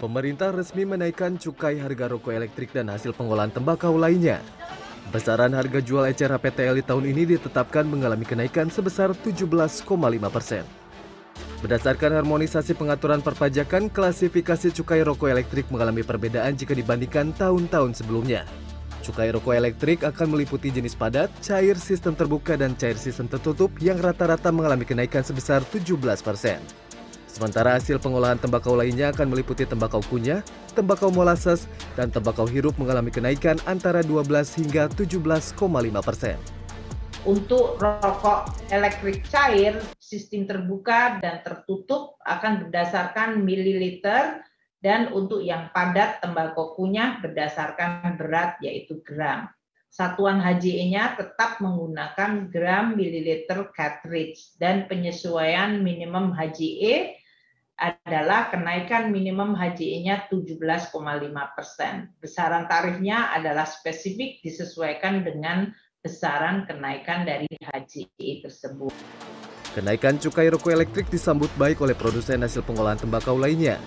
Pemerintah resmi menaikkan cukai harga rokok elektrik dan hasil pengolahan tembakau lainnya. Besaran harga jual ecer HPTL di tahun ini ditetapkan mengalami kenaikan sebesar 17,5 persen. Berdasarkan harmonisasi pengaturan perpajakan, klasifikasi cukai rokok elektrik mengalami perbedaan jika dibandingkan tahun-tahun sebelumnya. Cukai rokok elektrik akan meliputi jenis padat, cair sistem terbuka, dan cair sistem tertutup yang rata-rata mengalami kenaikan sebesar 17 persen. Sementara hasil pengolahan tembakau lainnya akan meliputi tembakau kunyah, tembakau molasses, dan tembakau hirup mengalami kenaikan antara 12 hingga 17,5 persen. Untuk rokok elektrik cair, sistem terbuka dan tertutup akan berdasarkan mililiter dan untuk yang padat tembakau kunyah berdasarkan berat yaitu gram. Satuan HJE-nya tetap menggunakan gram mililiter cartridge dan penyesuaian minimum HJE adalah kenaikan minimum HJE-nya 17,5 persen. Besaran tarifnya adalah spesifik disesuaikan dengan besaran kenaikan dari HJE tersebut. Kenaikan cukai rokok elektrik disambut baik oleh produsen hasil pengolahan tembakau lainnya.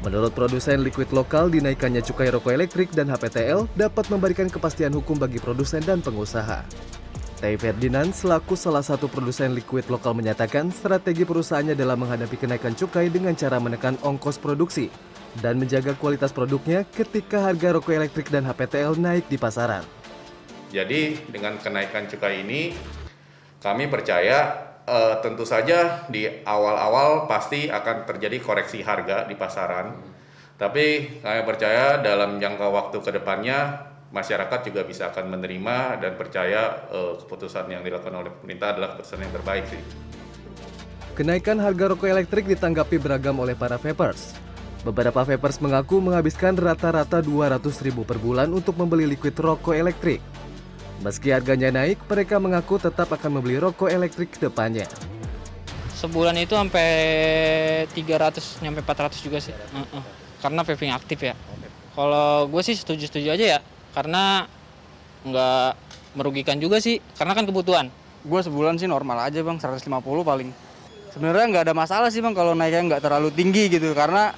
Menurut produsen liquid lokal, dinaikannya cukai rokok elektrik dan HPTL dapat memberikan kepastian hukum bagi produsen dan pengusaha. Tay Ferdinand selaku salah satu produsen liquid lokal menyatakan strategi perusahaannya dalam menghadapi kenaikan cukai dengan cara menekan ongkos produksi dan menjaga kualitas produknya ketika harga rokok elektrik dan HPTL naik di pasaran. Jadi dengan kenaikan cukai ini kami percaya eh, tentu saja di awal-awal pasti akan terjadi koreksi harga di pasaran. Tapi kami percaya dalam jangka waktu ke depannya masyarakat juga bisa akan menerima dan percaya uh, keputusan yang dilakukan oleh pemerintah adalah keputusan yang terbaik sih. Kenaikan harga rokok elektrik ditanggapi beragam oleh para vapers. Beberapa vapers mengaku menghabiskan rata-rata 200 ribu per bulan untuk membeli liquid rokok elektrik. Meski harganya naik, mereka mengaku tetap akan membeli rokok elektrik ke depannya. Sebulan itu sampai 300 sampai 400 juga sih. Uh -uh. Karena vaping aktif ya. Kalau gue sih setuju-setuju aja ya karena nggak merugikan juga sih karena kan kebutuhan. Gue sebulan sih normal aja bang 150 paling. Sebenarnya nggak ada masalah sih bang kalau naiknya nggak terlalu tinggi gitu karena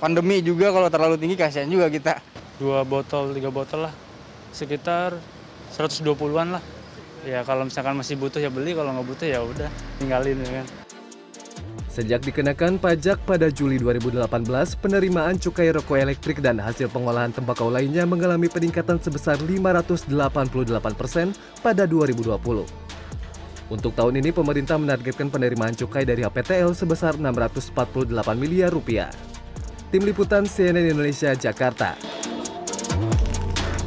pandemi juga kalau terlalu tinggi kasihan juga kita. Dua botol tiga botol lah. Sekitar 120-an lah. Ya kalau misalkan masih butuh ya beli kalau nggak butuh ya udah tinggalin ya kan Sejak dikenakan pajak pada Juli 2018, penerimaan cukai rokok elektrik dan hasil pengolahan tembakau lainnya mengalami peningkatan sebesar 588 persen pada 2020. Untuk tahun ini, pemerintah menargetkan penerimaan cukai dari HPTL sebesar 648 miliar rupiah. Tim Liputan CNN Indonesia, Jakarta.